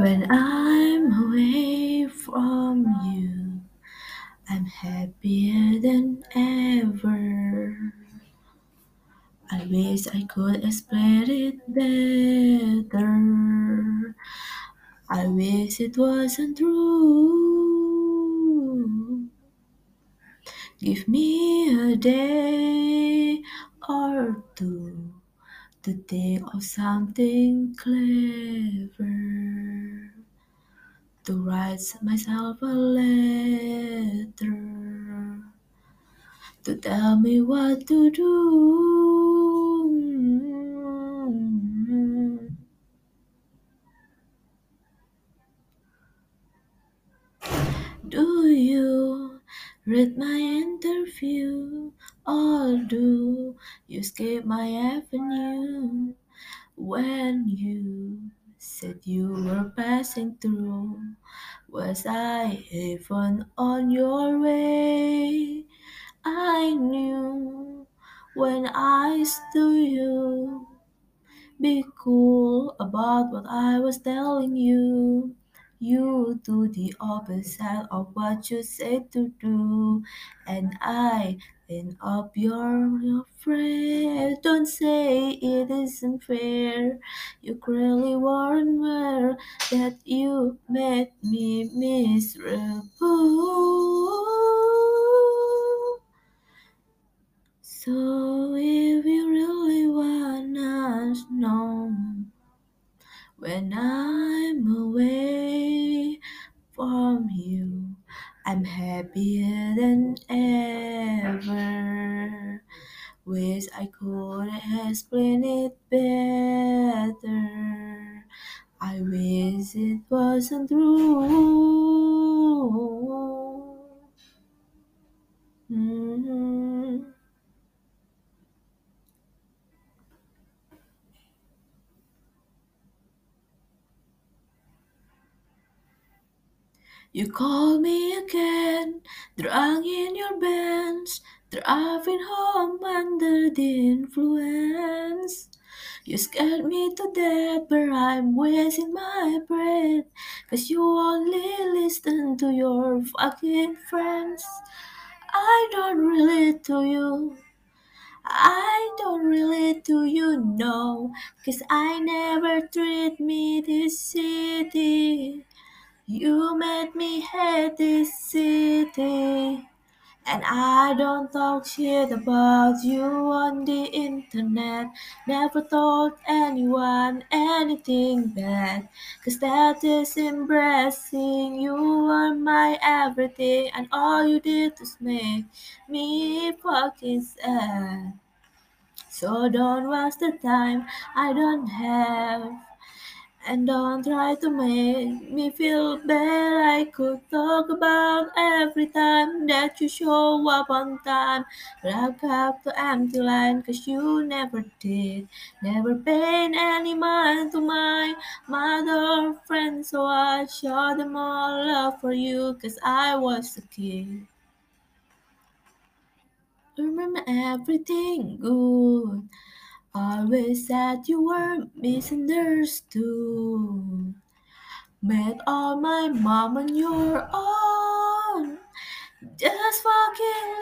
When I'm away from you, I'm happier than ever. I wish I could explain it better. I wish it wasn't true. Give me a day or two to think of something clever. To write myself a letter. To tell me what to do. Do you read my interview? Or do you skip my avenue? When you said you were passing through, was I even on your way? I knew when I saw you. Be cool about what I was telling you. You do the opposite of what you said to do, and I end up your, your friend. Don't say it isn't fair. You clearly weren't aware that you made me miserable. So if you really wanna know when I'm away from you, I'm happier than ever. Wish I could explain it better. I wish it wasn't true. You call me again, drunk in your Benz, driving home under the influence. You scared me to death, but I'm wasting my breath. Cause you only listen to your fucking friends. I don't relate to you. I don't relate to you, no. Cause I never treat me this city. You made me hate this city. And I don't talk shit about you on the internet. Never told anyone anything bad. Cause that is embarrassing. You are my everything, and all you did was make me fucking sad. So don't waste the time I don't have. And don't try to make me feel bad. I could talk about every time that you show up on time. But got the empty line cause you never did. Never paid any mind to my mother friends. So I showed them all love for you cause I was a kid. Remember everything good. Always said you were misunderstood. Met all my mom on your own. Just fucking